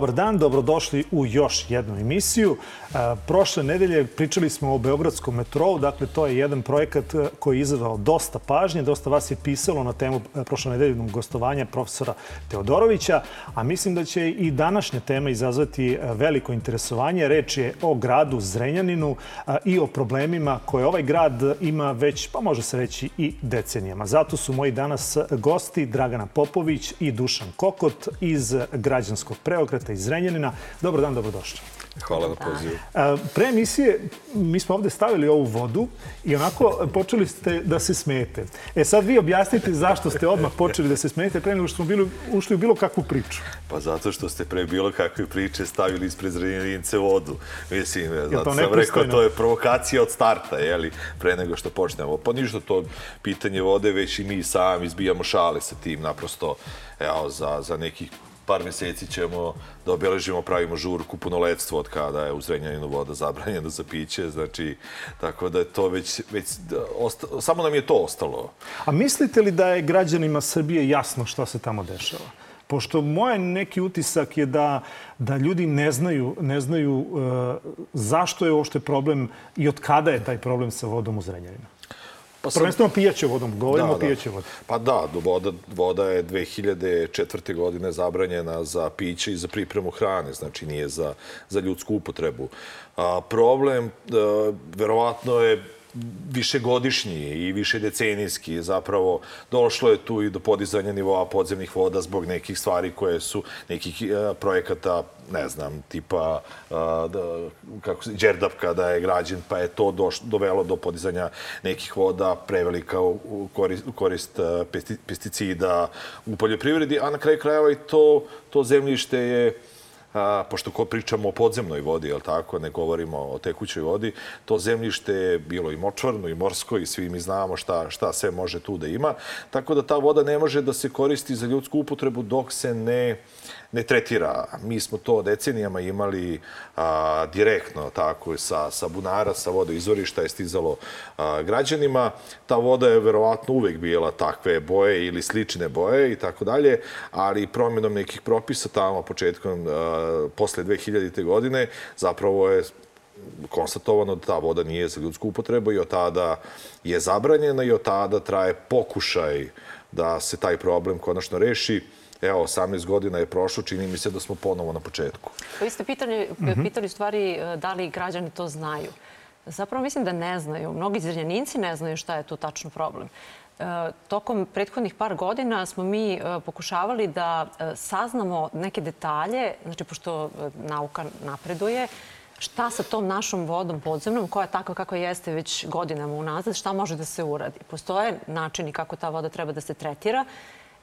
Dobar dan, dobrodošli u još jednu emisiju. E, prošle nedelje pričali smo o Beogradskom metrou, dakle to je jedan projekat e, koji je izazvao dosta pažnje, dosta vas je pisalo na temu e, prošle nedeljnog gostovanja profesora Teodorovića, a mislim da će i današnja tema izazvati veliko interesovanje. Reč je o gradu Zrenjaninu i o problemima koje ovaj grad ima već, pa može se reći, i decenijama. Zato su moji danas gosti Dragana Popović i Dušan Kokot iz građanskog preokreta Beograda iz Zrenjanina. Dobar dan, dobrodošli. Hvala na pozivu. Pre emisije mi smo ovde stavili ovu vodu i onako počeli ste da se smete. E sad vi objasnite zašto ste odmah počeli da se smete pre nego što smo bili, ušli u bilo kakvu priču. Pa zato što ste pre bilo kakve priče stavili ispred zrenjanince vodu. Mislim, zato sam rekao, to je provokacija od starta, jeli, pre nego što počnemo. Pa ništa to pitanje vode, već i mi sami izbijamo šale sa tim, naprosto, evo, za, za nekih par meseci ćemo da obeležimo, pravimo žurku punoletstvo od kada je u Zrenjaninu voda zabranjena za piće, znači, tako da je to već, već osta, samo nam je to ostalo. A mislite li da je građanima Srbije jasno šta se tamo dešava? Pošto moj neki utisak je da, da ljudi ne znaju, ne znaju uh, zašto je uopšte problem i od kada je taj problem sa vodom u Zrenjaninu. Pa sam... Prvenstveno pijaće vodom, govorimo da, o pijaće vodom. Pa da, voda, voda je 2004. godine zabranjena za piće i za pripremu hrane, znači nije za, za ljudsku upotrebu. A, problem, a, verovatno je višegodišnji i više decenijski. Zapravo došlo je tu i do podizanja nivoa podzemnih voda zbog nekih stvari koje su nekih uh, projekata, ne znam, tipa uh, da, kako se, Đerdapka da je građen, pa je to doš, dovelo do podizanja nekih voda prevelika u korist, u korist uh, pesticida u poljoprivredi, a na kraju krajeva i to, to zemljište je a, pošto ko pričamo o podzemnoj vodi, jel tako, ne govorimo o tekućoj vodi, to zemljište je bilo i močvarno i morsko i svi mi znamo šta, šta sve može tu da ima. Tako da ta voda ne može da se koristi za ljudsku upotrebu dok se ne ne tretira. Mi smo to decenijama imali a, direktno tako sa, sa bunara, sa vodoizvorišta je stizalo a, građanima. Ta voda je verovatno uvek bila takve boje ili slične boje i tako dalje, ali promjenom nekih propisa tamo početkom a, posle 2000. godine zapravo je konstatovano da ta voda nije za ljudsku upotrebu i od tada je zabranjena i od tada traje pokušaj da se taj problem konačno reši evo, 18 godina je prošlo, čini mi se da smo ponovo na početku. Pa vi ste pitali, mhm. pitali stvari e, da li građani to znaju. Zapravo mislim da ne znaju. Mnogi zrenjaninci ne znaju šta je tu tačno problem. E, tokom prethodnih par godina smo mi e, pokušavali da saznamo neke detalje, znači pošto nauka napreduje, šta sa tom našom vodom podzemnom, koja je takva kako jeste već godinama unazad, šta može da se uradi. Postoje načini kako ta voda treba da se tretira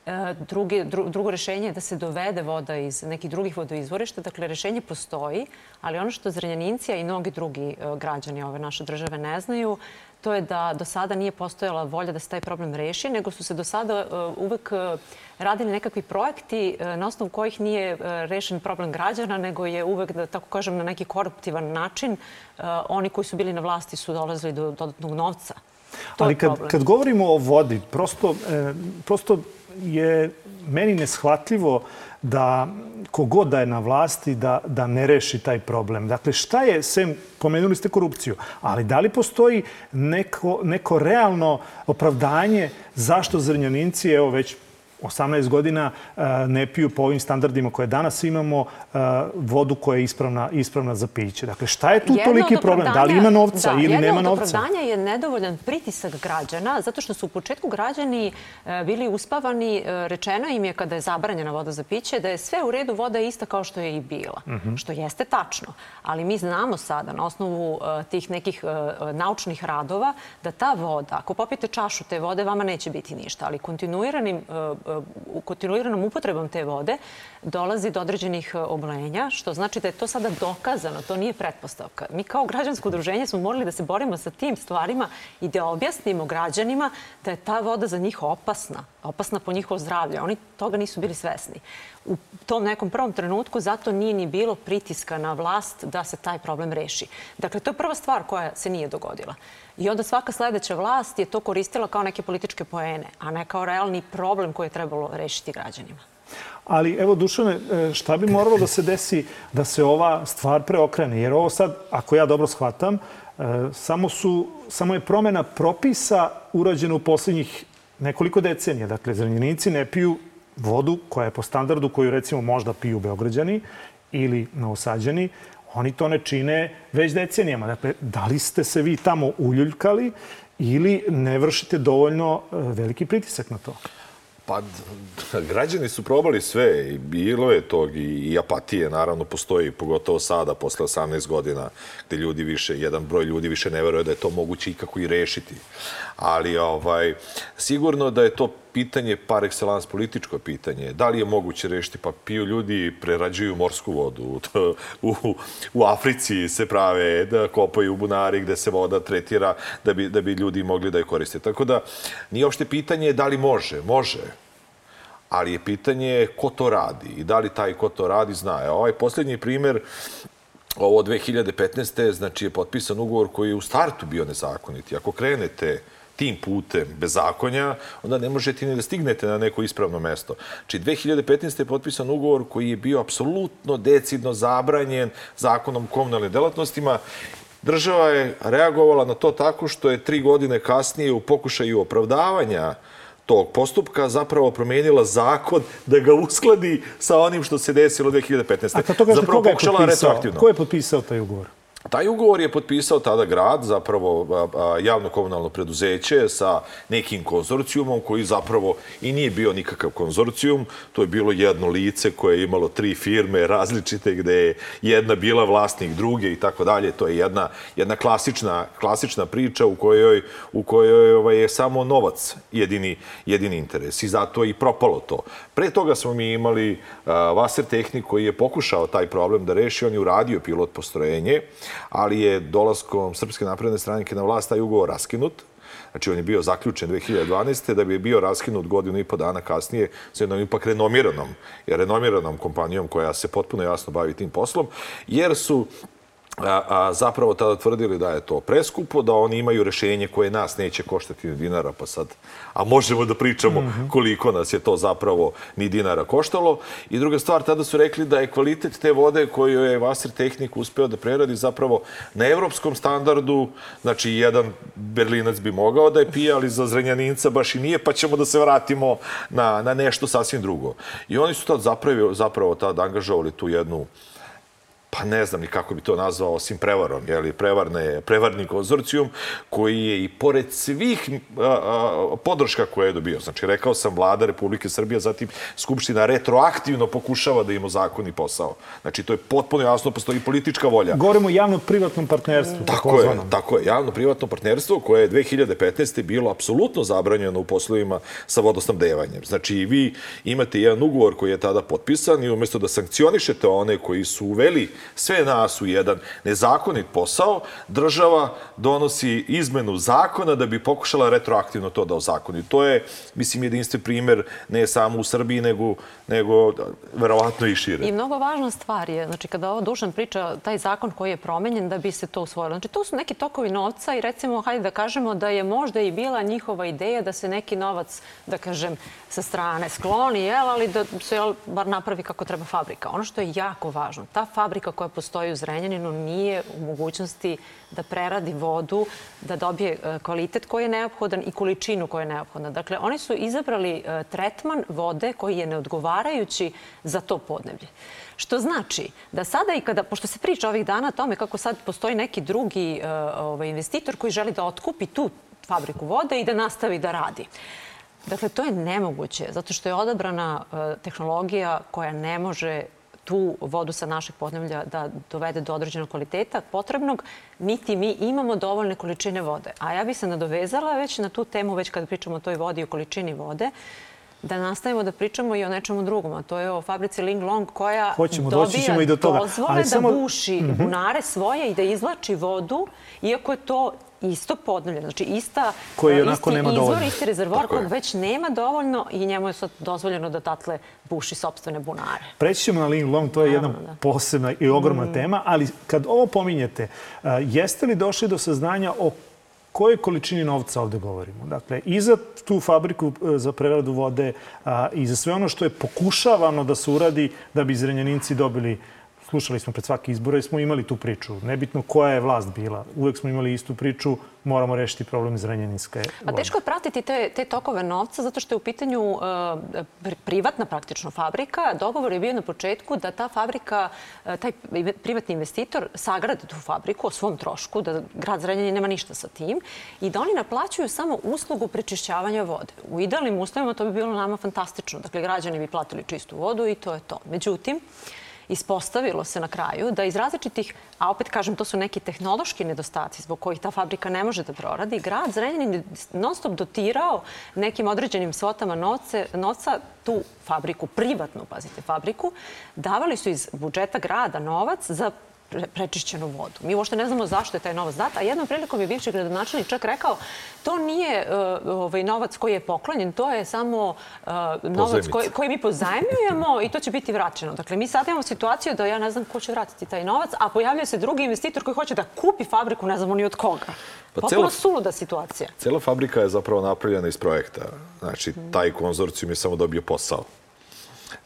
E, drugi, dru, drugo rešenje je da se dovede voda iz nekih drugih vodoizvorišta. Dakle, rešenje postoji, ali ono što Zrenjanincija i mnogi drugi e, građani ove naše države ne znaju, to je da do sada nije postojala volja da se taj problem reši, nego su se do sada e, uvek radili nekakvi projekti na osnovu kojih nije rešen problem građana, nego je uvek, da tako kažem, na neki koruptivan način oni koji su bili na vlasti su dolazili do dodatnog novca. To Ali kad, kad govorimo o vodi, prosto, e, prosto je meni neshvatljivo da kogod da je na vlasti da, da ne reši taj problem. Dakle, šta je, sem, pomenuli ste korupciju, ali da li postoji neko, neko realno opravdanje zašto zrnjaninci, evo već 18 godina e, ne piju po ovim standardima koje danas imamo e, vodu koja je ispravna, ispravna za piće. Dakle, šta je tu jedno toliki problem? Da li ima novca da, ili nema novca? Jedno od opravdanja je nedovoljan pritisak građana, zato što su u početku građani e, bili uspavani. Rečeno im je kada je zabranjena voda za piće da je sve u redu, voda je ista kao što je i bila. Uh mhm. -huh. Što jeste tačno. Ali mi znamo sada na osnovu tih nekih naučnih radova da ta voda, ako popijete čašu te vode, vama neće biti ništa. Ali kontinuiranim kontinuiranom upotrebom te vode dolazi do određenih e, obolenja, što znači da je to sada dokazano, to nije pretpostavka. Mi kao građansko udruženje smo morali da se borimo sa tim stvarima i da objasnimo građanima da je ta voda za njih opasna, opasna po njihovo zdravlje. Oni toga nisu bili svesni. U tom nekom prvom trenutku zato nije ni bilo pritiska na vlast da se taj problem reši. Dakle, to je prva stvar koja se nije dogodila. I onda svaka sledeća vlast je to koristila kao neke političke poene, a ne kao realni problem koji je trebalo rešiti građanima. Ali evo, Dušane, e, šta bi moralo da se desi da se ova stvar preokrene? Jer ovo sad, ako ja dobro shvatam, e, samo, su, samo je promena propisa urađena u poslednjih nekoliko decenija. Dakle, zranjenici ne piju vodu koja je po standardu koju recimo možda piju Beograđani ili Novosađani. Oni to ne čine već decenijama. Dakle, da li ste se vi tamo uljuljkali ili ne vršite dovoljno e, veliki pritisak na to? Pa, građani su probali sve i bilo je tog i, i apatije, naravno, postoji, pogotovo sada, posle 18 godina, gde ljudi više, jedan broj ljudi više ne veruje da je to moguće ikako i rešiti. Ali, ovaj, sigurno da je to pitanje par excellence političko pitanje. Da li je moguće rešiti? Pa piju ljudi, prerađuju morsku vodu. u, u Africi se prave da kopaju bunari gde se voda tretira da bi, da bi ljudi mogli da je koriste. Tako da nije uopšte pitanje da li može. Može. Ali je pitanje ko to radi i da li taj ko to radi zna. E, ovaj poslednji primer ovo 2015. znači je potpisan ugovor koji je u startu bio nezakoniti. Ako krenete tim putem bezakonja, onda ne možete ni da stignete na neko ispravno mesto. Či 2015. je potpisan ugovor koji je bio apsolutno decidno zabranjen zakonom o komunalnim delatnostima Država je reagovala na to tako što je tri godine kasnije u pokušaju opravdavanja tog postupka zapravo promenila zakon da ga uskladi sa onim što se desilo 2015. A kad to kažete, zapravo koga je potpisao? Ko je potpisao taj ugovor? Taj ugovor je potpisao tada grad, zapravo javno komunalno preduzeće sa nekim konzorcijumom koji zapravo i nije bio nikakav konzorcijum. To je bilo jedno lice koje je imalo tri firme različite gde je jedna bila vlasnik druge i tako dalje. To je jedna, jedna klasična, klasična priča u kojoj, u kojoj ovaj, je samo novac jedini, jedini interes i zato je i propalo to. Pre toga smo mi imali uh, Vaser Tehnik koji je pokušao taj problem da reši. On je uradio pilot postrojenje ali je dolaskom Srpske napredne stranke na vlast taj ugovor raskinut. Znači, on je bio zaključen 2012. da bi bio raskinut godinu i po dana kasnije sa jednom ipak renomiranom, renomiranom kompanijom koja se potpuno jasno bavi tim poslom, jer su a, a, zapravo tada tvrdili da je to preskupo, da oni imaju rešenje koje nas neće koštati ni dinara, pa sad, a možemo da pričamo mm -hmm. koliko nas je to zapravo ni dinara koštalo. I druga stvar, tada su rekli da je kvalitet te vode koju je Vasir Tehnik uspeo da preradi zapravo na evropskom standardu, znači jedan berlinac bi mogao da je pije, ali za zrenjaninca baš i nije, pa ćemo da se vratimo na, na nešto sasvim drugo. I oni su tad zapravo, zapravo tad angažovali tu jednu pa ne znam ni kako bi to nazvao, osim prevarom, je li prevarne, prevarni konzorcijum, koji je i pored svih a, a, podrška koje je dobio. Znači, rekao sam, vlada Republike Srbije, zatim Skupština retroaktivno pokušava da ima zakon i posao. Znači, to je potpuno jasno, postoji politička volja. Govorimo o javno-privatnom partnerstvu. Tako je, tako je. Javno-privatno partnerstvo koje je 2015. bilo apsolutno zabranjeno u poslovima sa vodosnabdevanjem. Znači, vi imate jedan ugovor koji je tada potpisan i umesto da sankcionišete one koji su uveli sve nas u jedan nezakonit posao, država donosi izmenu zakona da bi pokušala retroaktivno to da ozakoni. To je, mislim, jedinstven primer ne samo u Srbiji, nego, nego verovatno i šire. I mnogo važna stvar je, znači kada ovo Dušan priča, taj zakon koji je promenjen da bi se to usvojilo. Znači to su neki tokovi novca i recimo, hajde da kažemo da je možda i bila njihova ideja da se neki novac, da kažem, sa strane skloni, jel, ali da se jel, bar napravi kako treba fabrika. Ono što je jako važno, ta fabrika koja postoji u Zrenjaninu nije u mogućnosti da preradi vodu, da dobije e, kvalitet koji je neophodan i količinu koja je neophodna. Dakle, oni su izabrali e, tretman vode koji je neodgovarajući za to podneblje. Što znači da sada i kada, pošto se priča ovih dana o tome kako sad postoji neki drugi uh, ovaj, investitor koji želi da otkupi tu fabriku vode i da nastavi da radi. Dakle, to je nemoguće, zato što je odabrana tehnologija koja ne može tu vodu sa našeg podneblja da dovede do određenog kvaliteta potrebnog, niti mi imamo dovoljne količine vode. A ja bih se nadovezala već na tu temu, već kada pričamo o toj vodi i o količini vode, da nastavimo da pričamo i o nečemu drugom, a to je o fabrici Ling Long koja Hoćemo, ćemo i do dobija toga. dozvole Ali da samo- buši bunare svoje i da izvlači vodu, iako je to isto podnevljeno. Znači, ista, Koji e, onako isti nema izvor, dovoljno. isti Tako je. kog već nema dovoljno i njemu je sad dozvoljeno da tatle buši sobstvene bunare. Preći ćemo na Ling Long, to je jedna Naravno, da. posebna i ogromna tema, ali kad ovo pominjete, a, jeste li došli do saznanja o kojoj količini novca ovde govorimo? Dakle, i za tu fabriku e, za preradu vode a, i za sve ono što je pokušavano da se uradi da bi Zrenjaninci dobili Slušali smo pred svaki izbora i smo imali tu priču. Nebitno koja je vlast bila. Uvek smo imali istu priču. Moramo rešiti problem Zrenjaninske A vode. teško je pratiti te, te tokove novca zato što je u pitanju pri- privatna praktično fabrika. Dogovor je bio na početku da ta fabrika, uh, taj privatni investitor sagrade tu fabriku o svom trošku, da grad Zrenjanin nema ništa sa tim i da oni naplaćuju samo uslugu prečišćavanja vode. U idealnim uslovima to bi bilo nama fantastično. Dakle, građani bi platili čistu vodu i to je to. Međutim, ispostavilo se na kraju da iz različitih, a opet kažem, to su neki tehnološki nedostaci zbog kojih ta fabrika ne može da proradi, grad Zrenjanin non stop dotirao nekim određenim svotama novce, novca tu fabriku, privatnu, pazite, fabriku, davali su iz budžeta grada novac za prečišćenu vodu. Mi uopšte ne znamo zašto je taj novac dat, a jednom prilikom je bivši gradonačelnik čak rekao to nije uh, ovaj novac koji je poklonjen, to je samo uh, novac koji, koji mi pozajmljujemo i to će biti vraćeno. Dakle, mi sad imamo situaciju da ja ne znam ko će vratiti taj novac, a pojavljuje se drugi investitor koji hoće da kupi fabriku, ne znamo ni od koga. Pa Potpuno suluda situacija. Cela fabrika je zapravo napravljena iz projekta. Znači, taj konzorcijum je samo dobio posao.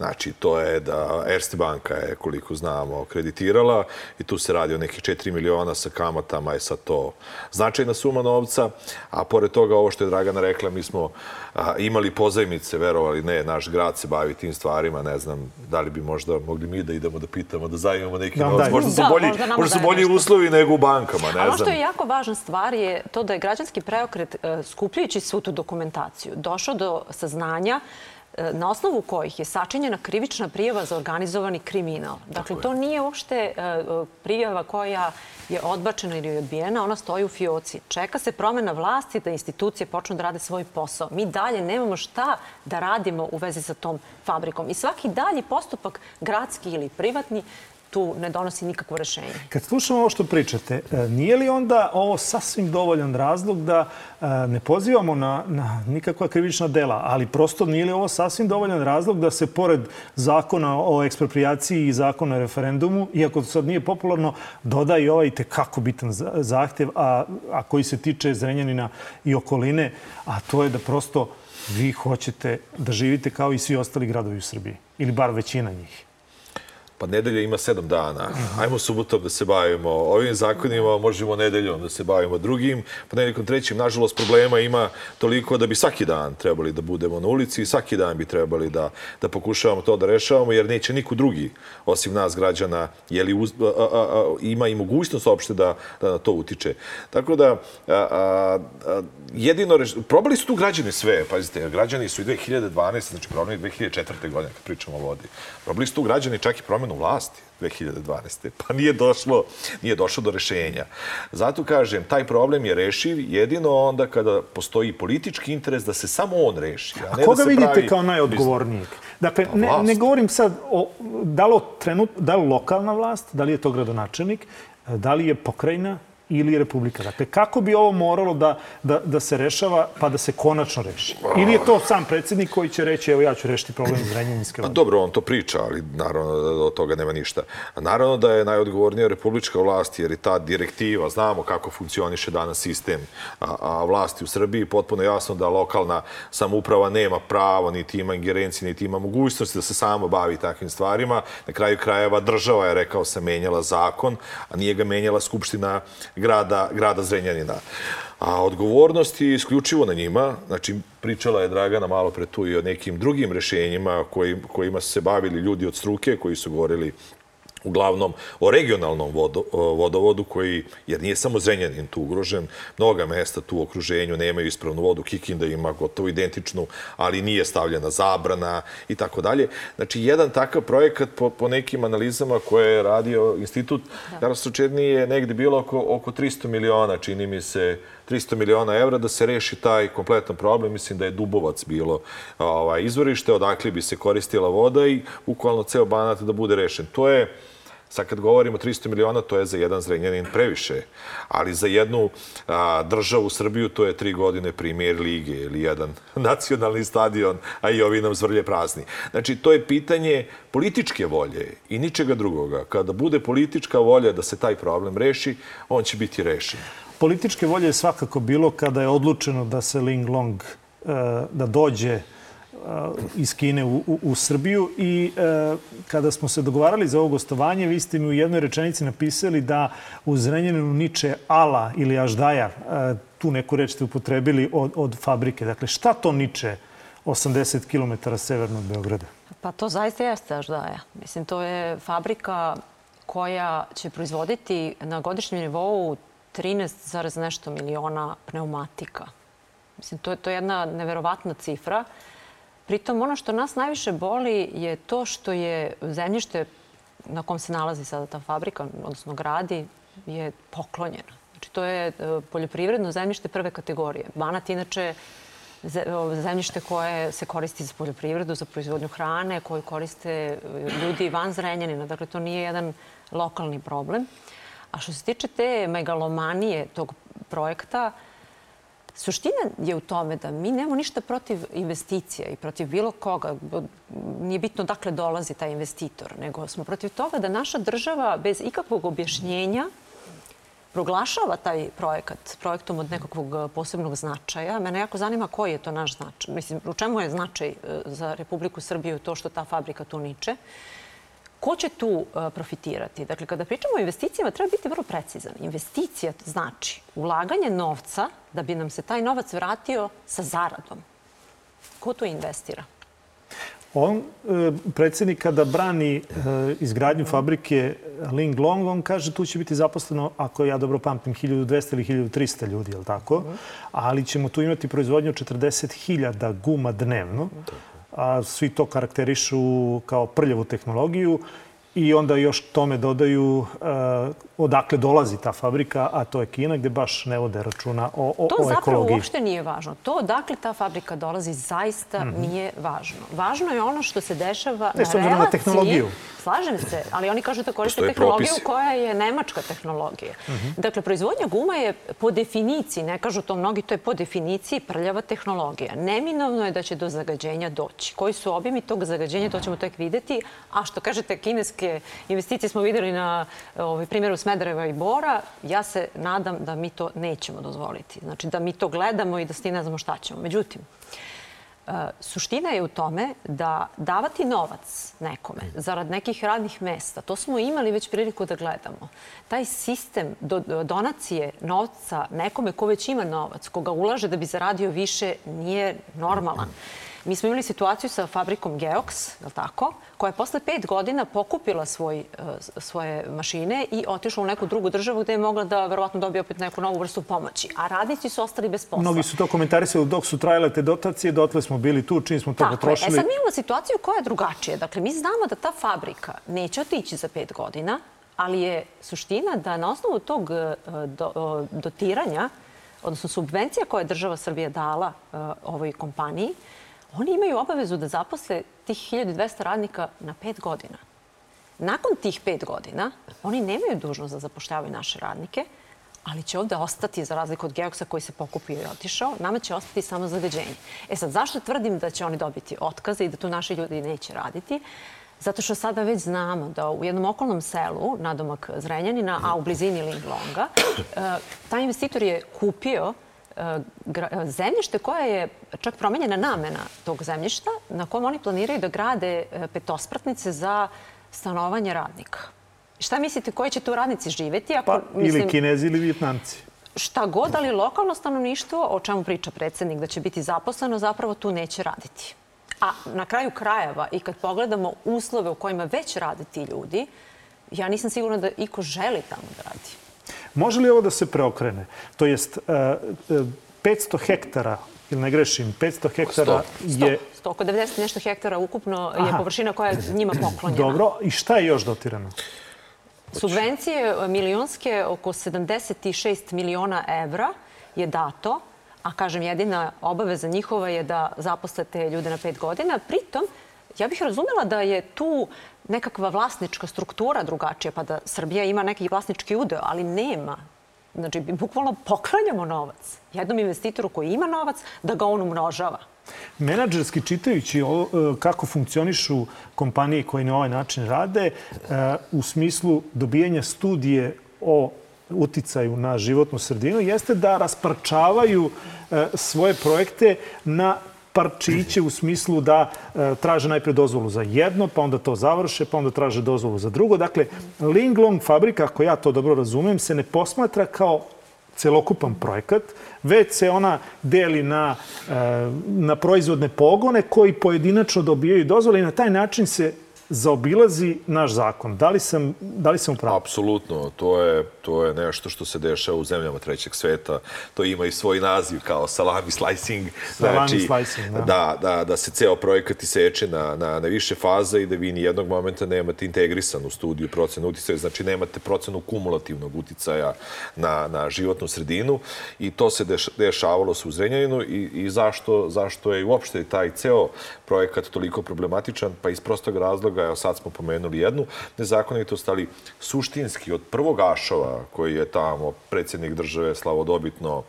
Znači, to je da Erste banka je, koliko znamo, kreditirala i tu se radi o nekih 4 miliona sa kamatama, je sad to značajna suma novca, a pored toga, ovo što je Dragana rekla, mi smo a, imali pozajmice, verovali ne, naš grad se bavi tim stvarima, ne znam, da li bi možda mogli mi da idemo da pitamo, da zajmemo neki Da novac. Možda su Da, bolji, možda možda su bolji nešto. uslovi nego u bankama, ne A ono znam. što je jako važna stvar je to da je građanski preokret, e, skupljajući svu tu dokumentaciju, došao do saznanja na osnovu kojih je sačinjena krivična prijava za organizovani kriminal. Dakle, to nije uopšte e, e, prijava koja je odbačena ili odbijena, ona stoji u fioci. Čeka se promena vlasti da institucije počnu da rade svoj posao. Mi dalje nemamo šta da radimo u vezi sa tom fabrikom. I svaki dalji postupak, gradski ili privatni, tu ne donosi nikakvo rešenje. Kad slušamo ovo što pričate, e, nije li onda ovo sasvim dovoljan razlog da e, ne pozivamo na, na nikakva krivična dela, ali prosto nije li ovo sasvim dovoljan razlog da se pored zakona o ekspropriaciji i zakona o referendumu, iako to sad nije popularno, doda i ovaj tekako bitan za- zahtjev, a, a koji se tiče Zrenjanina i okoline, a to je da prosto vi hoćete da živite kao i svi ostali gradovi u Srbiji, ili bar većina njih. Pa nedelja ima sedam dana. Ajmo subotom da se bavimo ovim zakonima, možemo nedeljom da se bavimo drugim. Ponedjeljkom trećim, nažalost, problema ima toliko da bi svaki dan trebali da budemo na ulici i svaki dan bi trebali da, da pokušavamo to da rešavamo, jer neće niko drugi, osim nas građana, jeli, uz, a, a, a, ima i mogućnost uopšte da, da na to utiče. Tako da, a, a, a, jedino, reš... probali su tu građani sve, pazite, građani su i 2012, znači je 2004. godine, kad pričamo o vodi. Probali su tu građani čak i promenu vlasti 2012. Pa nije došlo, nije došlo do rešenja. Zato kažem, taj problem je rešiv jedino onda kada postoji politički interes da se samo on reši. A, A ne koga da se vidite pravi... kao najodgovornijeg? Dakle, Pa ne, ne govorim sad o, da li, trenut, da li lokalna vlast, da li je to gradonačelnik, da li je pokrajina ili republika. Dakle, kako bi ovo moralo da, da, da se rešava pa da se konačno reši? Ili je to sam predsjednik koji će reći evo ja ću rešiti problem Zrenjaninske Pa vode? dobro, on to priča, ali naravno da od toga nema ništa. Naravno da je najodgovornija republička vlast, jer i ta direktiva, znamo kako funkcioniše danas sistem a, a vlasti u Srbiji, potpuno jasno da lokalna samuprava nema pravo, niti ima ingerencije, niti ima mogućnosti da se sama bavi takvim stvarima. Na kraju krajeva država je, rekao sam, menjala zakon, a nije ga menjala Skupština grada, grada Zrenjanina. A odgovornost je isključivo na njima. Znači, pričala je Dragana malo pre tu i o nekim drugim rešenjima koji, kojima su se bavili ljudi od struke, koji su govorili uglavnom o regionalnom vodo, vodovodu koji, jer nije samo Zrenjanin tu ugrožen, mnoga mesta tu u okruženju nemaju ispravnu vodu, Kikinda ima gotovo identičnu, ali nije stavljena zabrana i tako dalje. Znači, jedan takav projekat po, po nekim analizama koje je radio institut, da. Jaroslav Čedni je negde bilo oko, oko 300 miliona, čini mi se, 300 miliona evra da se reši taj kompletan problem. Mislim da je Dubovac bilo ovaj, izvorište, odakle bi se koristila voda i bukvalno ceo banat da bude rešen. To je Sad kad govorimo 300 miliona, to je za jedan Zrenjanin previše. Ali za jednu a, državu Srbiju to je tri godine primjer lige ili jedan nacionalni stadion, a i ovi nam zvrlje prazni. Znači, to je pitanje političke volje i ničega drugoga. Kada bude politička volja da se taj problem reši, on će biti rešen. Političke volje je svakako bilo kada je odlučeno da se Ling Long e, da dođe iz Kine u, u, u Srbiju i e, kada smo se dogovarali za ovo gostovanje, vi ste mi u jednoj rečenici napisali da u Zrenjaninu niče ala ili aždaja, e, tu neku reč ste upotrebili od, od fabrike. Dakle, šta to niče 80 km severno od Beograda? Pa to zaista jeste aždaja. Mislim, to je fabrika koja će proizvoditi na godišnjem nivou 13, nešto miliona pneumatika. Mislim, to je, to je jedna neverovatna cifra. Pritom, ono što nas najviše boli je to što je zemljište na kom se nalazi sada ta fabrika, odnosno gradi, je poklonjeno. Znači, to je e, poljoprivredno zemljište prve kategorije. Banat, inače, zemljište koje se koristi za poljoprivredu, za proizvodnju hrane, koje koriste e, ljudi van Zrenjanina. Dakle, to nije jedan lokalni problem. A što se tiče te megalomanije tog projekta, Suština je u tome da mi nemamo ništa protiv investicija i protiv bilo koga. Nije bitno dakle dolazi taj investitor, nego smo protiv toga da naša država bez ikakvog objašnjenja proglašava taj projekat projektom od nekakvog posebnog značaja. Mene jako zanima koji je to naš značaj. Mislim, u čemu je značaj e, za Republiku Srbiju to što ta fabrika tu niče? Ko će tu e, profitirati? Dakle, kada pričamo o investicijama, treba biti vrlo precizan. Investicija znači ulaganje novca da bi nam se taj novac vratio sa zaradom. Ko tu investira? On, e, predsjednik, kada brani e, izgradnju fabrike Ling Long, on kaže tu će biti zaposleno, ako ja dobro pamtim, 1200 ili 1300 ljudi, je li tako? Ali ćemo tu imati proizvodnju 40.000 guma dnevno a svi to karakterišu kao prljavu tehnologiju i onda još tome dodaju uh, odakle dolazi ta fabrika, a to je Kina gde baš ne vode računa o, o, to o ekologiji. To zapravo uopšte nije važno. To odakle ta fabrika dolazi zaista mm -hmm. nije važno. Važno je ono što se dešava ne, na relaciji. na tehnologiju. Slažem se, ali oni kažu da koriste tehnologiju propisi. koja je nemačka tehnologija. Mm -hmm. Dakle, proizvodnja guma je po definiciji, ne kažu to mnogi, to je po definiciji prljava tehnologija. Neminovno je da će do zagađenja doći. Koji su objemi tog zagađenja, to ćemo tek videti. A što kažete, kineske investicije smo videli na ovaj, primjeru Smedereva i Bora. Ja se nadam da mi to nećemo dozvoliti. Znači da mi to gledamo i da s ne znamo šta ćemo. Međutim, E, suština je u tome da davati novac nekome zarad nekih radnih mesta, to smo imali već priliku da gledamo. Taj sistem donacije novca nekome ko već ima novac, koga ulaže da bi zaradio više, nije normalan. Mi smo imali situaciju sa fabrikom Geox, je li tako, koja je posle pet godina pokupila svoj, e, svoje mašine i otišla u neku drugu državu gde je mogla da verovatno dobije opet neku novu vrstu pomoći. A radnici su ostali bez posla. Mnogi su to komentarisali dok su trajale te dotacije, dotle smo bili tu, čim smo to Tako potrošili. Je. E sad mi imamo situaciju koja je drugačija. Dakle, mi znamo da ta fabrika neće otići za pet godina, ali je suština da na osnovu tog e, do, dotiranja, odnosno subvencija koje je država Srbije dala ovoj kompaniji, oni imaju obavezu da zaposle tih 1200 radnika na pet godina. Nakon tih pet godina, oni nemaju dužnost da zapošljavaju naše radnike, ali će ovde ostati, za razliku od Geoksa koji se pokupio i otišao, nama će ostati samo zagađenje. E sad, zašto tvrdim da će oni dobiti otkaze i da tu naši ljudi neće raditi? Zato što sada već znamo da u jednom okolnom selu, nadomak Zrenjanina, a u blizini Linglonga, e, taj investitor je kupio zemljište koje je čak promenjena namena tog zemljišta na kojem oni planiraju da grade e, petospratnice za stanovanje radnika. Šta mislite, koji će tu radnici živeti? Ako, pa, mislim, ili kinezi ili vjetnamci. Šta god, ali lokalno stanovništvo, o čemu priča predsednik da će biti zaposleno, zapravo tu neće raditi. A na kraju krajeva i kad pogledamo uslove u kojima već rade ti ljudi, ja nisam sigurna da iko želi tamo da radi. Može li ovo da se preokrene? To jest, 500 e, e, hektara ili ne grešim, 500 hektara 100, je... 100, oko 90 nešto hektara ukupno je Aha. površina koja je njima poklonjena. Dobro, i šta je još dotirano? Subvencije milionske oko 76 miliona evra je dato, a kažem jedina obaveza njihova je da zaposlete ljude na pet godina. Pritom, ja bih razumela da je tu nekakva vlasnička struktura drugačija, pa da Srbija ima neki vlasnički udeo, ali nema. Znači, bukvalno poklanjamo novac jednom investitoru koji ima novac da ga on umnožava. Menadžerski čitajući e, kako funkcionišu kompanije koje na ovaj način rade, e, u smislu dobijanja studije o uticaju na životnu sredinu, jeste da rasparčavaju e, svoje projekte na parčiće u smislu da e, traže najpre dozvolu za jedno, pa onda to završe, pa onda traže dozvolu za drugo. Dakle, Linglong fabrika, ako ja to dobro razumem, se ne posmatra kao celokupan projekat, već se ona deli na, e, na proizvodne pogone koji pojedinačno dobijaju dozvole i na taj način se zaobilazi naš zakon. Da li sam, da li sam upravo? Apsolutno. To je, to je nešto što se dešava u zemljama trećeg sveta. To ima i svoj naziv kao salami slicing. Salami znači, slicing, da. da. Da, da, se ceo projekat iseče na, na, na više faza i da vi ni jednog momenta nemate integrisanu studiju procenu uticaja. Znači, nemate procenu kumulativnog uticaja na, na životnu sredinu i to se deš, dešavalo se u Zrenjaninu i, i zašto, zašto je uopšte taj ceo projekat toliko problematičan? Pa iz prostog razloga toga, evo sad smo pomenuli jednu nezakonitost, ali suštinski od prvog Ašova, koji je tamo predsjednik države slavodobitno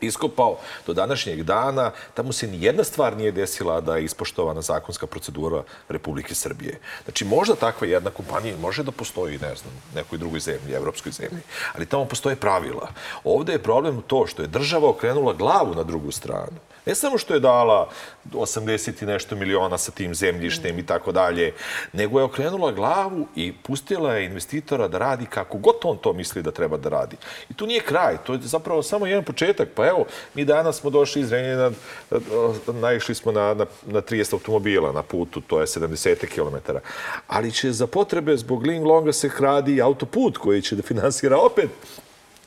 iskopao do današnjeg dana, tamo se ni jedna stvar nije desila da je ispoštovana zakonska procedura Republike Srbije. Znači, možda takva jedna kompanija može da postoji, ne znam, nekoj drugoj zemlji, evropskoj zemlji, ali tamo postoje pravila. Ovde je problem to što je država okrenula glavu na drugu stranu. Ne samo što je dala 80 i nešto miliona sa tim zemljištem i tako dalje, nego je okrenula glavu i pustila je investitora da radi kako god on to misli da treba da radi. I tu nije kraj, to je zapravo samo jedan početak. Pa evo, mi danas smo došli iz Renjena, naišli smo na, na, na 30 automobila na putu, to je 70 km. Ali će za potrebe zbog Ling Longa se hradi autoput koji će da finansira opet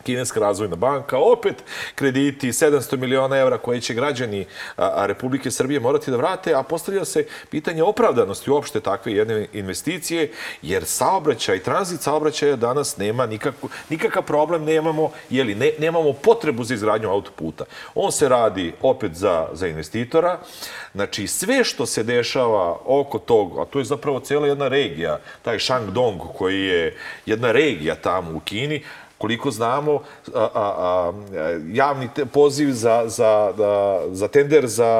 Kineska razvojna banka, opet krediti 700 miliona evra koje će građani Republike Srbije morati da vrate, a postavlja se pitanje opravdanosti uopšte takve jedne investicije, jer saobraćaj, tranzit saobraćaja danas nema nikakvu, nikakav problem, nemamo, jeli, ne, nemamo potrebu za izgradnju autoputa. On se radi opet za, za investitora, znači sve što se dešava oko tog, a to je zapravo cijela jedna regija, taj Shangdong koji je jedna regija tamo u Kini, koliko znamo, a, a, a, javni te, poziv za, za, da, za tender za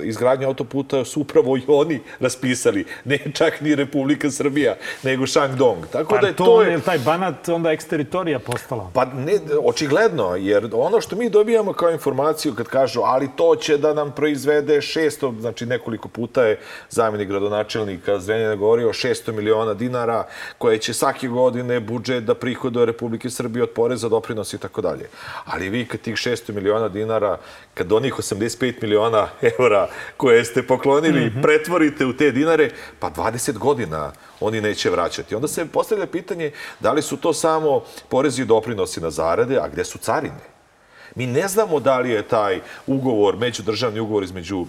izgradnju autoputa su upravo i oni raspisali. Ne čak ni Republika Srbija, nego Shangdong. Tako pa da je to, to je... taj banat onda eksteritorija postala? Pa ne, očigledno, jer ono što mi dobijamo kao informaciju kad kažu ali to će da nam proizvede 600, znači nekoliko puta je zamjenik gradonačelnika Zrenjana govorio 600 miliona dinara koje će svake godine budžet da prihoduje Republike Srbije od poreza, doprinosa i tako dalje. Ali vi kad tih 600 miliona dinara, kad onih 85 miliona eura koje ste poklonili mm -hmm. pretvorite u te dinare, pa 20 godina oni neće vraćati. Onda se postavlja pitanje da li su to samo porezi i doprinosi na zarade, a gde su carine? Mi ne znamo da li je taj ugovor, međudržavni ugovor između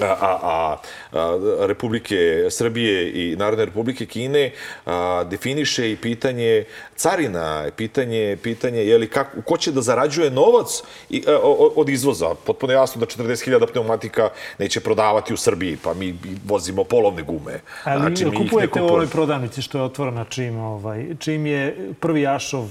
a, a, a Republike Srbije i Narodne Republike Kine a, definiše i pitanje carina, pitanje, pitanje je li kako, ko će da zarađuje novac i, a, od izvoza. Potpuno jasno da 40.000 pneumatika neće prodavati u Srbiji, pa mi vozimo polovne gume. Ali znači, mi kupujete u ovoj prodavnici što je otvorena čim, ovaj, čim je prvi Ašov uh,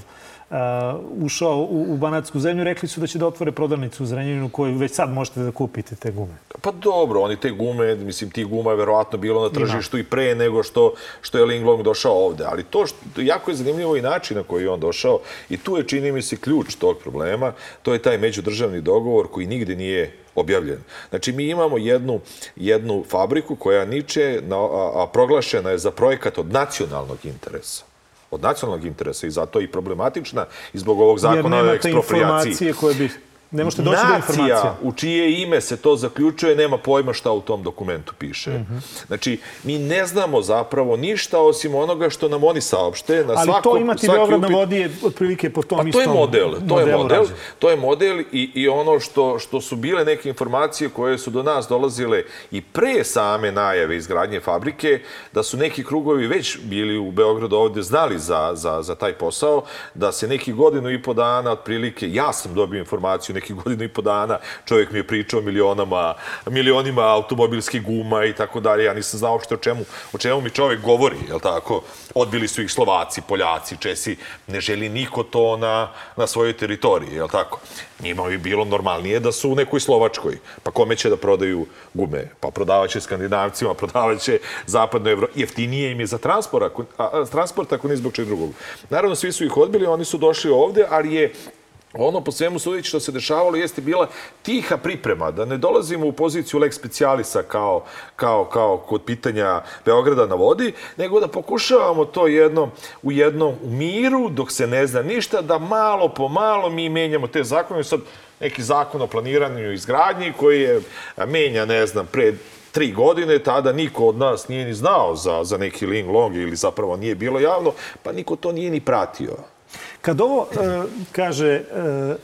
ušao u, u Banatsku zemlju, rekli su da će da otvore prodavnicu u Zrenjaninu koju već sad možete da kupite te gume. Pa dobro, oni te gume, mislim, ti guma je verovatno bilo na tržištu Ima. i pre nego što, što je Linglong došao ovde. Ali to što, jako je zanimljivo i način na koji je on došao i tu je, čini mi se, ključ tog problema. To je taj međudržavni dogovor koji nigde nije objavljen. Znači, mi imamo jednu, jednu fabriku koja niče, na, a, a proglašena je za projekat od nacionalnog interesa od nacionalnog interesa i zato i problematična i zbog ovog zakona o ekspropriaciji. Jer nemate informacije koje bi Ne možete doći do informacija. U čije ime se to zaključuje nema pojma šta u tom dokumentu piše. Mm -hmm. Znači, mi ne znamo zapravo ništa osim onoga što nam oni saopšte. Na Ali svako, to imati Beograd na vodi je otprilike po tom pa istom to je model. To je model. Rađe. To je model i, i ono što, što su bile neke informacije koje su do nas dolazile i pre same najave izgradnje fabrike, da su neki krugovi već bili u Beogradu ovde znali za, za, za taj posao, da se neki godinu i po dana otprilike, ja sam dobio informaciju, nekih godina i po dana čovjek mi je pričao milionama, milionima automobilskih guma i tako dalje. Ja nisam znao uopšte o čemu, o čemu mi čovjek govori, jel tako? Odbili su ih Slovaci, Poljaci, Česi. Ne želi niko to na, na svojoj teritoriji, jel tako? Njima bi bilo normalnije da su u nekoj Slovačkoj. Pa kome će da prodaju gume? Pa prodavaće Skandinavcima, prodavaće zapadno Evro. Jeftinije im je za transport ako, a, transport ako ni zbog čeg drugog. Naravno, svi su ih odbili, oni su došli ovde, ali je ono po svemu sudeći što se dešavalo jeste bila tiha priprema, da ne dolazimo u poziciju lex specialisa kao, kao, kao kod pitanja Beograda na vodi, nego da pokušavamo to jedno, u jednom miru, dok se ne zna ništa, da malo po malo mi menjamo te zakone. Sad neki zakon o planiranju i izgradnji koji je menja, ne znam, pre tri godine, tada niko od nas nije ni znao za, za neki Ling Long ili zapravo nije bilo javno, pa niko to nije ni pratio. Kad ovo e, kaže e,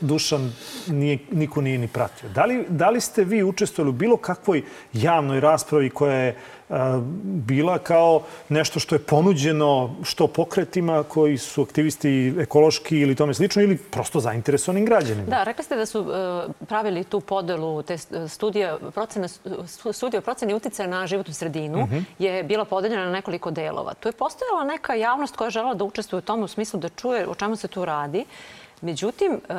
Dušan, nije, niko nije ni pratio. Da li, da li ste vi učestvovali u bilo kakvoj javnoj raspravi koja je bila kao nešto što je ponuđeno što pokretima koji su aktivisti ekološki ili tome slično ili prosto zainteresovanim građanima. Da, rekli ste da su uh, pravili tu podelu te studije, procene, studije o proceni uticaja na životnu sredinu mhm. -huh. je bila podeljena na nekoliko delova. Tu je postojala neka javnost koja je žela da učestvuje u tom u smislu da čuje o čemu se tu radi. Međutim, uh,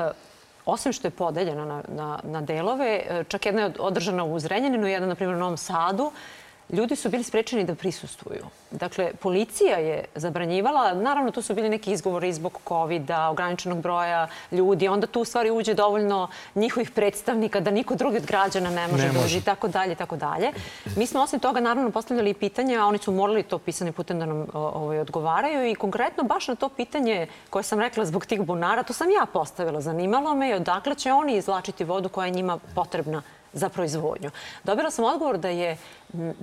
osim što je podeljena na, na, na delove, čak jedna je održana u Zrenjaninu, jedna, na primjer, u Novom Sadu, ljudi su bili sprečeni da prisustuju. Dakle, policija je zabranjivala, naravno tu su bili neki izgovori zbog COVID-a, ograničenog broja ljudi, onda tu u stvari uđe dovoljno njihovih predstavnika da niko drugi od građana ne može, ne doći i tako dalje, tako dalje. Mi smo osim toga naravno postavljali pitanje, a oni su morali to pisane putem da nam ovaj, odgovaraju i konkretno baš na to pitanje koje sam rekla zbog tih bunara, to sam ja postavila. Zanimalo me je odakle će oni izlačiti vodu koja je njima potrebna za proizvodnju. Dobila sam odgovor da je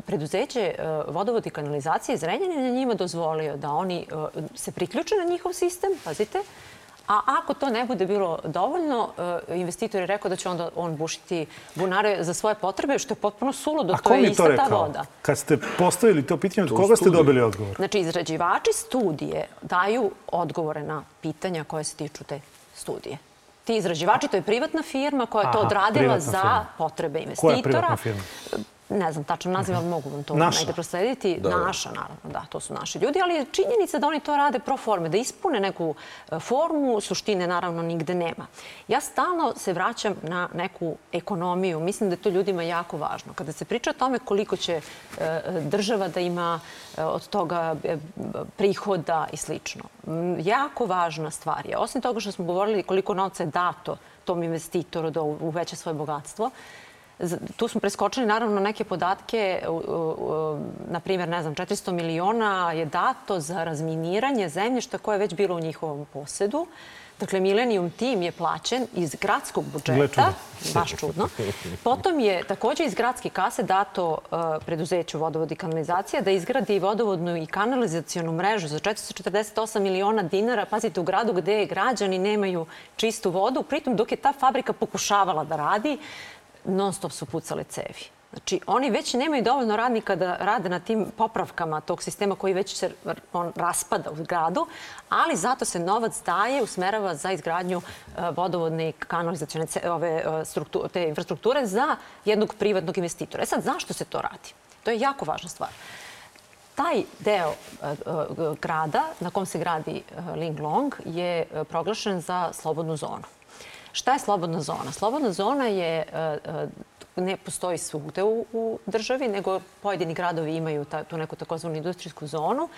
preduzeće e, vodovod i kanalizacije iz Renjanina njima dozvolio da oni e, se priključe na njihov sistem, pazite, A ako to ne bude bilo dovoljno, e, investitor je rekao da će onda on bušiti bunare za svoje potrebe, što je potpuno suludo. To je ista ta voda. Kad ste postavili to pitanje, od koga ste dobili odgovor? Znači, izrađivači studije daju odgovore na pitanja koje se tiču te studije ti izraživači, to je privatna firma koja je to odradila za firma. potrebe investitora. Koja je privatna firma? Ne znam tačno naziv, ali mogu vam to najde proslediti. Da, da, naša, naravno, da, to su naši ljudi, ali je činjenica da oni to rade pro forme, da ispune neku e, formu, suštine naravno nigde nema. Ja stalno se vraćam na neku ekonomiju, mislim da je to ljudima jako važno. Kada se priča o tome koliko će e, država da ima e, od toga prihoda i slično, jako važna stvar je, osim toga što smo govorili koliko novca je dato tom investitoru da uveća svoje bogatstvo, Tu smo preskočili naravno neke podatke, na primjer, ne znam, 400 miliona je dato za razminiranje zemljišta koje je već bilo u njihovom posedu. Dakle, Millennium Team je plaćen iz gradskog budžeta, baš čudno. Potom je takođe iz gradske kase dato uh, preduzeću vodovod i kanalizacija da izgradi vodovodnu i kanalizacionu mrežu za 448 miliona dinara, pazite, u gradu gde građani nemaju čistu vodu, pritom dok je ta fabrika pokušavala da radi, non stop su pucale cevi. Znači, oni već nemaju dovoljno radnika da rade na tim popravkama tog sistema koji već se on raspada u gradu, ali zato se novac daje, usmerava za izgradnju uh, vodovodne i kanalizacione ove, uh, te infrastrukture za jednog privatnog investitora. E sad, zašto se to radi? To je jako važna stvar. Taj deo uh, grada na kom se gradi Ling Long je proglašen za slobodnu zonu. Šta je slobodna zona? Slobodna zona je, e, e, ne postoji svugde u, državi, nego pojedini gradovi imaju ta, tu neku takozvanu industrijsku zonu,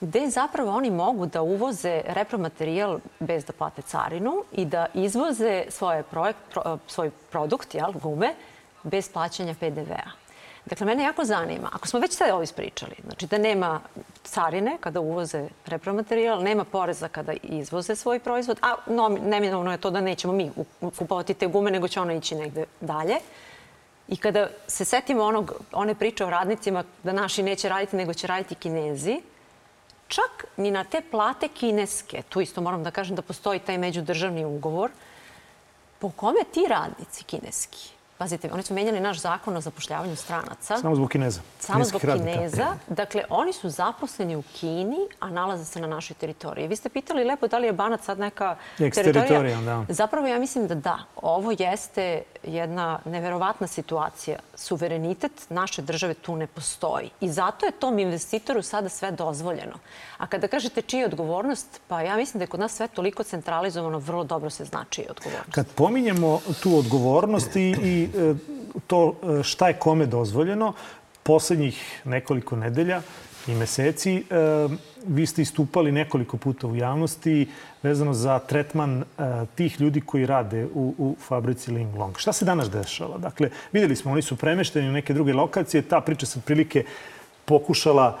gde zapravo oni mogu da uvoze repromaterijal bez da plate carinu i da izvoze svoje projekt, pro, e, svoj produkt, jel, gume, bez plaćanja PDV-a. Dakle, mene jako zanima, ako smo već sve ovo ispričali, znači da nema carine kada uvoze repromaterijal, nema poreza kada izvoze svoj proizvod, a no, neminovno je to da nećemo mi kupovati te gume, nego će ona ići negde dalje. I kada se setimo onog, one priče o radnicima da naši neće raditi, nego će raditi kinezi, čak ni na te plate kineske, tu isto moram da kažem da postoji taj međudržavni ugovor, po kome ti radnici kineski Pazite, oni su menjali naš zakon o zapošljavanju stranaca. Samo zbog Kineza. Samo zbog radnika. Kineza. Dakle, oni su zaposleni u Kini, a nalaze se na našoj teritoriji. Vi ste pitali lepo da li je Banat sad neka Eks-teritorija, da. Zapravo ja mislim da da. Ovo jeste jedna neverovatna situacija. Suverenitet naše države tu ne postoji. I zato je tom investitoru sada sve dozvoljeno. A kada kažete čija je odgovornost, pa ja mislim da je kod nas sve toliko centralizovano, vrlo dobro se zna čija je odgovornost. Kad pominjemo tu odgovornost i, i e, to e, šta je kome dozvoljeno, poslednjih nekoliko nedelja i meseci e, vi ste istupali nekoliko puta u javnosti vezano za tretman tih ljudi koji rade u, u fabrici Ling Long. Šta se danas dešava? Dakle, videli smo, oni su premešteni u neke druge lokacije. Ta priča se prilike pokušala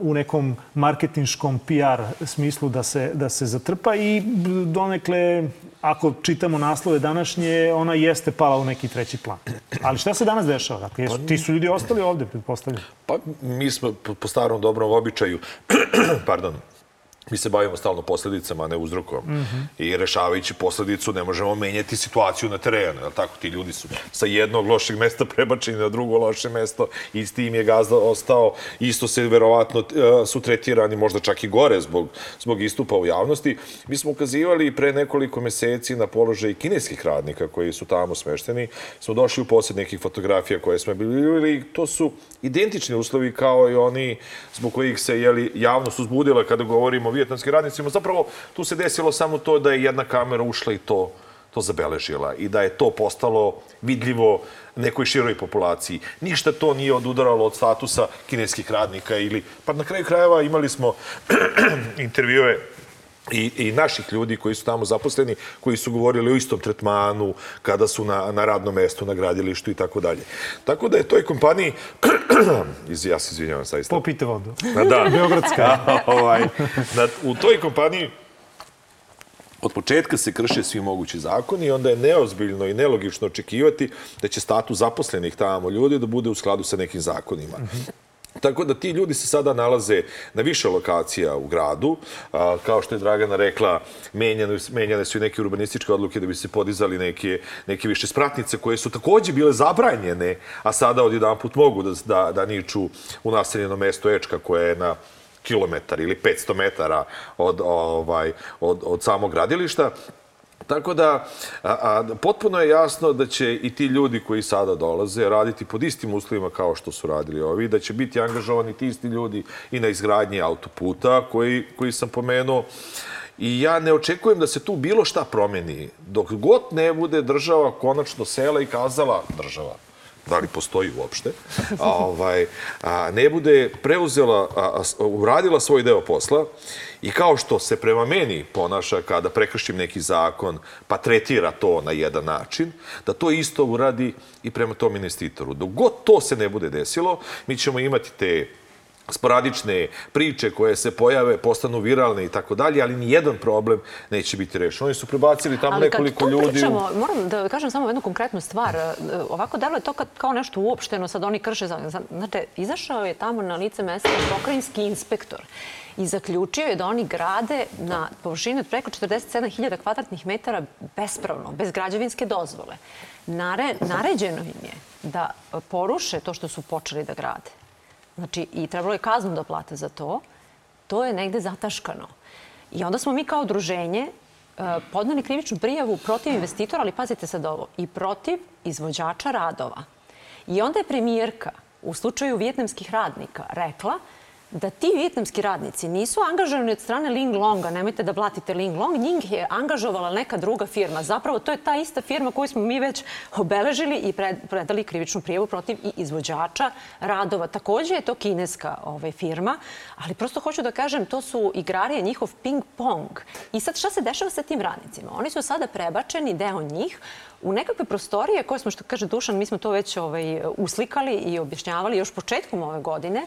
u nekom marketinškom PR smislu da se, da se zatrpa i donekle, ako čitamo naslove današnje, ona jeste pala u neki treći plan. Ali šta se danas dešava? Dakle, jesu, ti su ljudi ostali ovde, pretpostavljam. Pa mi smo po, po starom dobrom običaju, pardon, mi se bavimo stalno posledicama, a ne uzrokom. Mm -hmm. I rešavajući posledicu ne možemo menjati situaciju na terenu. Jel tako? Ti ljudi su sa jednog lošeg mesta prebačeni na drugo loše mesto. Isti im je gazda ostao. Isto se verovatno e, su tretirani možda čak i gore zbog, zbog istupa u javnosti. Mi smo ukazivali pre nekoliko meseci na položaj kineskih radnika koji su tamo smešteni. Smo došli u posled nekih fotografija koje smo bili. To su identični uslovi kao i oni zbog kojih se jeli, javnost uzbudila kada govorimo o vijetnamskim radnicima. Zapravo tu se desilo samo to da je jedna kamera ušla i to to zabeležila i da je to postalo vidljivo nekoj široj populaciji. Ništa to nije odudaralo od statusa kineskih radnika ili, pa na kraju krajeva imali smo intervjue i, i naših ljudi koji su tamo zaposleni, koji su govorili o istom tretmanu kada su na, na radnom mestu, na gradilištu i tako dalje. Tako da je toj kompaniji, iz, ja se izvinjavam saista. Popite vodu. Na, da. Beogradska. ovaj, na, u toj kompaniji od početka se krše svi mogući zakoni i onda je neozbiljno i nelogično očekivati da će status zaposlenih tamo ljudi da bude u skladu sa nekim zakonima. Mm -hmm. Tako da ti ljudi se sada nalaze na više lokacija u gradu. Kao što je Dragana rekla, menjane, menjane su i neke urbanističke odluke da bi se podizali neke, neke više spratnice koje su takođe bile zabranjene, a sada odjedan put mogu da, da, da niču u naseljeno mesto Ečka koje je na kilometar ili 500 metara od, ovaj, od, od samog gradilišta. Tako da, a, a, potpuno je jasno da će i ti ljudi koji sada dolaze raditi pod istim uslovima kao što su radili ovi, da će biti angažovani ti isti ljudi i na izgradnji autoputa koji, koji sam pomenuo. I ja ne očekujem da se tu bilo šta promeni. Dok god ne bude država konačno sela i kazala država, da li postoji uopšte, a, ovaj, a, ne bude preuzela, a, a, uradila svoj deo posla i kao što se prema meni ponaša kada prekršim neki zakon, pa tretira to na jedan način, da to isto uradi i prema tom investitoru. Dok god to se ne bude desilo, mi ćemo imati te sporadične priče koje se pojave, postanu viralne i tako dalje, ali ni jedan problem neće biti rešen. Oni su prebacili tamo ali nekoliko ljudi. Pričamo, u... moram da kažem samo jednu konkretnu stvar. Ovako deluje to kao nešto uopšteno, sad oni krše. Znate, izašao je tamo na lice mesta pokrajinski inspektor i zaključio je da oni grade na površini od preko 47.000 kvadratnih metara bespravno, bez građevinske dozvole. Nare, naređeno im je da poruše to što su počeli da grade. Znači, i trebalo je kaznu da plate za to. To je negde zataškano. I onda smo mi kao udruženje podnali krivičnu prijavu protiv investitora, ali pazite sad ovo, i protiv izvođača radova. I onda je premijerka u slučaju vjetnamskih radnika rekla da ti vjetnamski radnici nisu angažovani od strane Ling Longa, nemojte da blatite Ling Long, njih je angažovala neka druga firma. Zapravo to je ta ista firma koju smo mi već obeležili i predali krivičnu prijevu protiv i izvođača radova. Takođe je to kineska ovaj, firma, ali prosto hoću da kažem, to su igrarije njihov ping-pong. I sad šta se dešava sa tim radnicima? Oni su sada prebačeni, deo njih, u nekakve prostorije koje smo, što kaže Dušan, mi smo to već ovaj, uslikali i objašnjavali još početkom ove godine,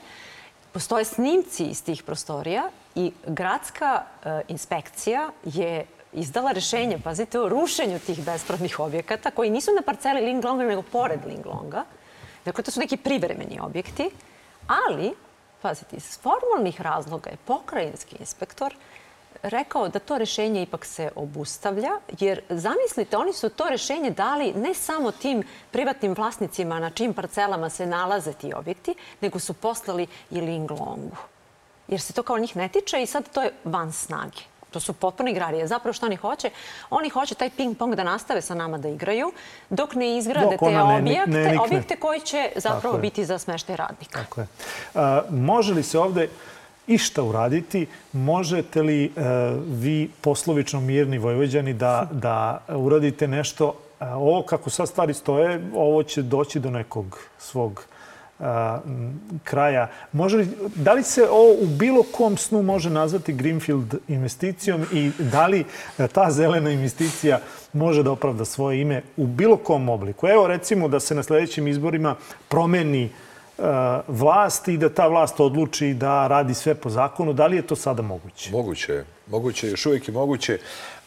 Postoje snimci iz tih prostorija i gradska e, inspekcija je izdala rešenje, pazite, o rušenju tih bespravnih objekata koji nisu na parceli Linglonga, nego pored Linglonga. Dakle, to su neki privremeni objekti, ali, pazite, iz formalnih razloga je pokrajinski inspektor rekao da to rešenje ipak se obustavlja, jer zamislite, oni su to rešenje dali ne samo tim privatnim vlasnicima na čim parcelama se nalaze ti objekti, nego su poslali i Linglongu. Jer se to kao njih ne tiče i sad to je van snage. To su potpuno igrarije. Zapravo što oni hoće? Oni hoće taj ping-pong da nastave sa nama da igraju dok ne izgrade Dok te ne- objekte, ne nikne. objekte koji će zapravo biti za smeštaj radnika. Tako je. A, može li se ovde išta uraditi? Možete li e, vi, poslovično mirni Vojvođani, da, da uradite nešto? A, ovo, kako sad stvari stoje, ovo će doći do nekog svog m, kraja. Može li, da li se ovo u bilo kom snu može nazvati Greenfield investicijom i da li e, ta zelena investicija može da opravda svoje ime u bilo kom obliku? Evo recimo da se na sledećim izborima promeni e, vlast i da ta vlast odluči da radi sve po zakonu. Da li je to sada moguće? Moguće je. Moguće je, još uvijek je moguće.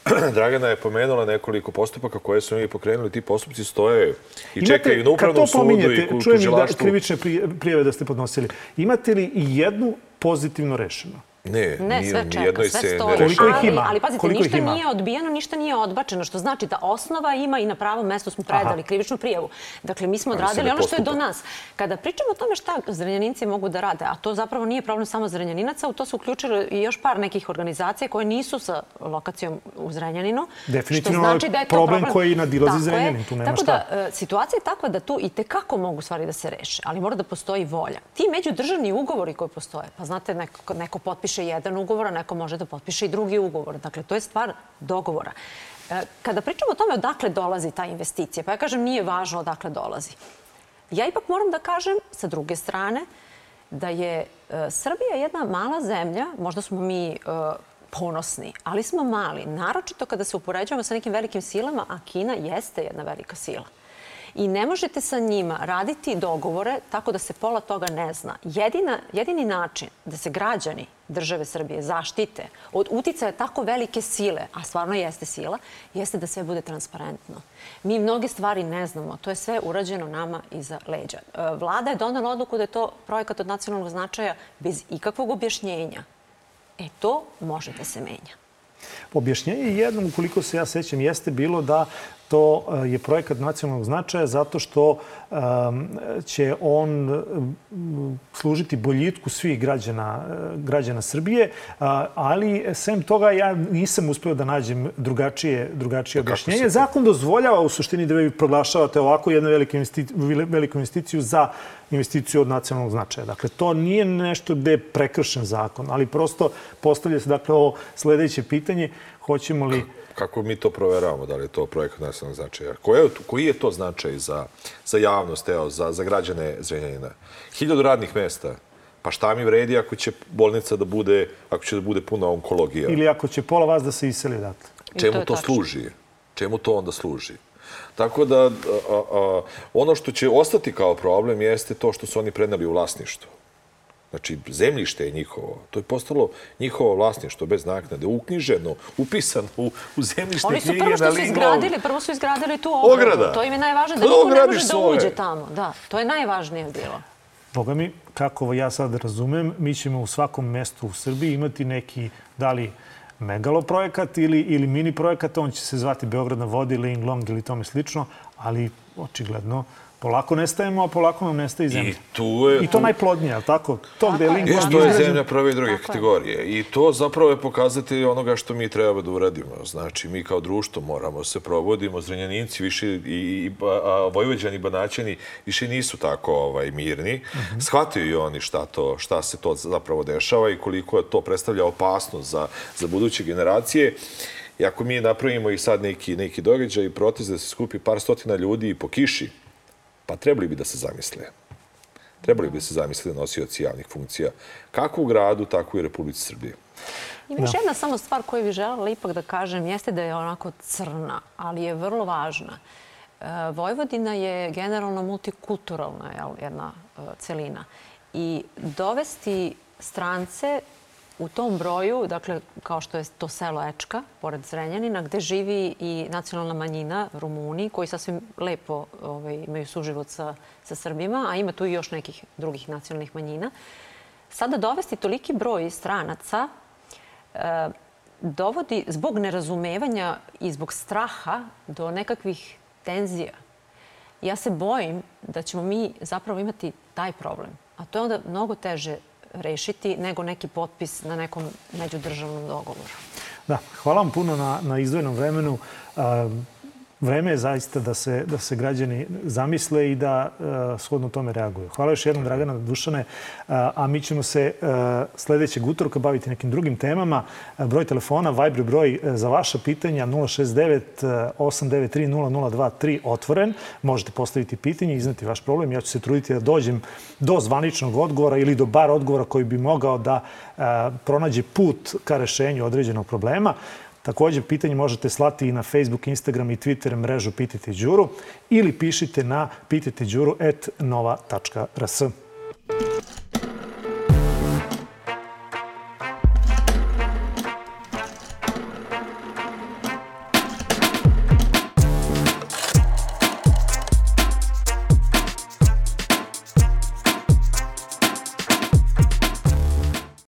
Dragana je pomenula nekoliko postupaka koje su mi pokrenuli. Ti postupci stoje i čekaju na upravnom sudu i u čujem i da tužilaštvu. krivične prije- prijeve da ste podnosili. Imate li jednu pozitivno rešeno? Ne, Ne, ni, sve ni čeka, jednoj sve se ne stoji. Koliko ih rešava. ima? Ali, ali pazite, Koliko ništa ima? nije odbijeno, ništa nije odbačeno, što znači da osnova ima i na pravom mestu smo predali Aha. krivičnu prijavu. Dakle, mi smo odradili ono što je do nas. Kada pričamo o tome šta zrenjaninci mogu da rade, a to zapravo nije problem samo zrenjaninaca, u to su uključili i još par nekih organizacija koje nisu sa lokacijom u Zrenjaninu. Definitivno što znači da je to problem koji nadilazi Tako je. Zrenjanin, tu nema Tako šta. da, e, situacija je takva da tu i tekako mogu stvari da se reše, ali mora da postoji volja. Ti međudržavni ugovori koji postoje, pa znate, neko, neko potpiše jedan ugovor, a neko može da potpiše i drugi ugovor. Dakle, to je stvar dogovora. E, Kada pričamo o tome odakle dolazi ta investicija, pa ja kažem nije važno odakle dolazi. Ja ipak moram da kažem, sa druge strane, da je e, Srbija jedna mala zemlja, možda smo mi e, ponosni, ali smo mali, naročito kada se upoređujemo sa nekim velikim silama, a Kina jeste jedna velika sila. I ne možete sa njima raditi dogovore tako da se pola toga ne zna. Jedina, jedini način da se građani države Srbije zaštite od uticaja tako velike sile, a stvarno jeste sila, jeste da sve bude transparentno. Mi mnoge stvari ne znamo. To je sve urađeno nama iza leđa. E, Vlada je donela odluku da je to projekat od nacionalnog značaja bez ikakvog objašnjenja. E to može da se menja. Objašnjenje jednom, ukoliko se ja sećam, jeste bilo da to e, je projekat nacionalnog značaja zato što će on um, služiti boljitku svih građana, e, građana Srbije, ali sem toga ja nisam uspeo da nađem drugačije, drugačije Pa objašnjenje. Zakon dozvoljava u suštini da vi proglašavate ovako jednu veliku investiciju, veliku investiciju za investiciju od nacionalnog značaja. Dakle, to nije nešto gde je prekršen zakon, ali prosto postavlja se dakle ovo sledeće pitanje, hoćemo li Kako mi to proveravamo, da li je to projekat nacionalnog značaja? Koji je, koji je to značaj za, za javnost, evo, za, za građane Zrenjanina? Hiljadu radnih mesta. Pa šta mi vredi ako će bolnica da bude, ako će da bude puna onkologija? ili ako će pola vas da se iseli odatle. Čemu to to, služi? Čemu to onda služi? Tako da, a, a, ono što će ostati kao problem jeste to što su oni preneli u vlasništvo. Znači, zemljište je njihovo. To je postalo njihovo vlasništvo bez naknade. Uknjiženo, upisano u, u zemljišne Oni su knjige prvo što na su izgradili, prvo su izgradili tu ogradu. Ograda. To im je najvažnije, da niko ne može da uđe tamo. Da, to je najvažnije bilo. Boga mi, kako ja sad razumem, mi ćemo u svakom mestu u Srbiji imati neki, da li megalo projekat ili, ili mini projekat, on će se zvati Beograd na vodi, Ling Long ili tome slično, ali očigledno polako nestajemo, a polako nam nestaje i zemlja. I tu je... I to tu- najplodnije, ali tako? To gde je Jes, Long to je zemlja prve i druge Tako je. kategorije. I to zapravo je pokazatelj onoga što mi treba da uradimo. Znači, mi kao društvo moramo se probudimo. Zrenjaninci više i, i a, Vojvođani, Banaćani više nisu tako ovaj, mirni. Shvataju i oni šta, to, šta se to zapravo dešava i koliko je to predstavlja opasnost za, za buduće generacije. I ako mi napravimo i sad neki, neki događaj i protest da se skupi par stotina ljudi po kiši, pa trebali bi da se zamisle. Trebali bi da se zamisle nosioci javnih funkcija, kako u gradu, tako i u Republici Srbije. Ima još jedna samo stvar koju bih želela ipak da kažem, jeste da je onako crna, ali je vrlo važna. E, Vojvodina je generalno multikulturalna jel, jedna e, celina. I dovesti strance u tom broju, dakle, kao što je to selo Ečka, pored Zrenjanina, gde živi i nacionalna manjina Rumuni, koji sasvim lepo ovaj, imaju suživot sa, sa Srbima, a ima tu i još nekih drugih nacionalnih manjina. Sada dovesti toliki broj stranaca e, dovodi zbog nerazumevanja i zbog straha do nekakvih tenzija. Ja se bojim da ćemo mi zapravo imati taj problem. A to je onda mnogo teže rešiti nego neki potpis na nekom međudržavnom dogovoru. Da, hvala vam puno na, na izdvojenom vremenu. Vreme je zaista da se, da se građani zamisle i da uh, shodno tome reaguju. Hvala još jednom, Dragana Dušane. Uh, a mi ćemo se uh, sledećeg utorka baviti nekim drugim temama. Uh, broj telefona, Viber broj uh, za vaša pitanja 069 893 0023 otvoren. Možete postaviti pitanje, iznati vaš problem. Ja ću se truditi da dođem do zvaničnog odgovora ili do bar odgovora koji bi mogao da uh, pronađe put ka rešenju određenog problema. Takođe, pitanje možete slati i na Facebook, Instagram i Twitter mrežu Pitajte Đuru ili pišite na pitajteđuru.nova.rs.